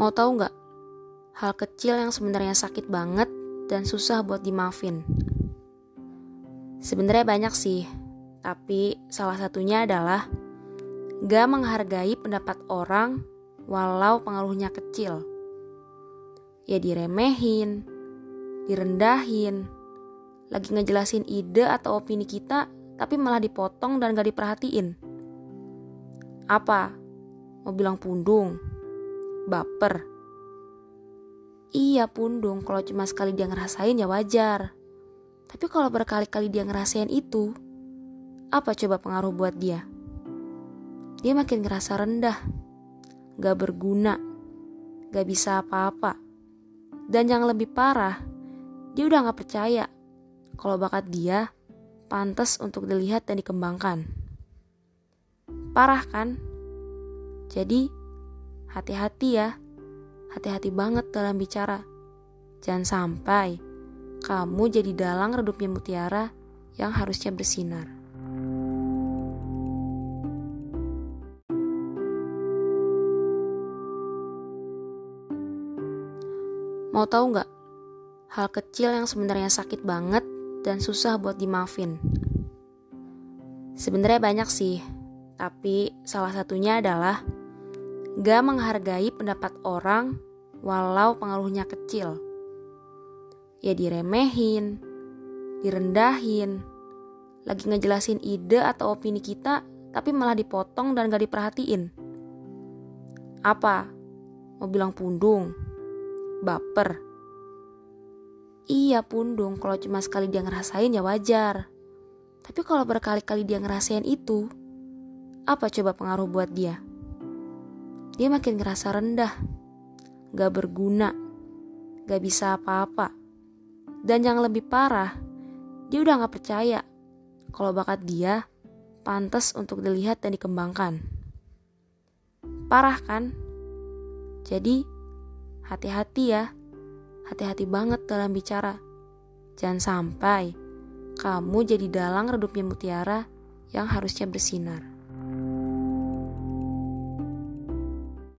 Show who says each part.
Speaker 1: Mau tahu nggak? Hal kecil yang sebenarnya sakit banget dan susah buat dimaafin. Sebenarnya banyak sih, tapi salah satunya adalah gak menghargai pendapat orang walau pengaruhnya kecil. Ya diremehin, direndahin, lagi ngejelasin ide atau opini kita tapi malah dipotong dan gak diperhatiin. Apa? Mau bilang pundung? Baper? Iya pundung, kalau cuma sekali dia ngerasain ya wajar. Tapi kalau berkali-kali dia ngerasain itu, apa coba pengaruh buat dia? Dia makin ngerasa rendah, gak berguna, gak bisa apa-apa. Dan yang lebih parah, dia udah gak percaya kalau bakat dia pantas untuk dilihat dan dikembangkan. Parah kan? Jadi, hati-hati ya. Hati-hati banget dalam bicara. Jangan sampai kamu jadi dalang redupnya mutiara yang harusnya bersinar. Mau tahu nggak? Hal kecil yang sebenarnya sakit banget dan susah buat dimaafin. Sebenarnya banyak sih, tapi salah satunya adalah gak menghargai pendapat orang walau pengaruhnya kecil ya diremehin, direndahin, lagi ngejelasin ide atau opini kita tapi malah dipotong dan gak diperhatiin. Apa? Mau bilang pundung? Baper? Iya pundung, kalau cuma sekali dia ngerasain ya wajar. Tapi kalau berkali-kali dia ngerasain itu, apa coba pengaruh buat dia? Dia makin ngerasa rendah, gak berguna, gak bisa apa-apa. Dan yang lebih parah, dia udah gak percaya kalau bakat dia pantas untuk dilihat dan dikembangkan. Parah kan? Jadi, hati-hati ya. Hati-hati banget dalam bicara. Jangan sampai kamu jadi dalang redupnya mutiara yang harusnya bersinar.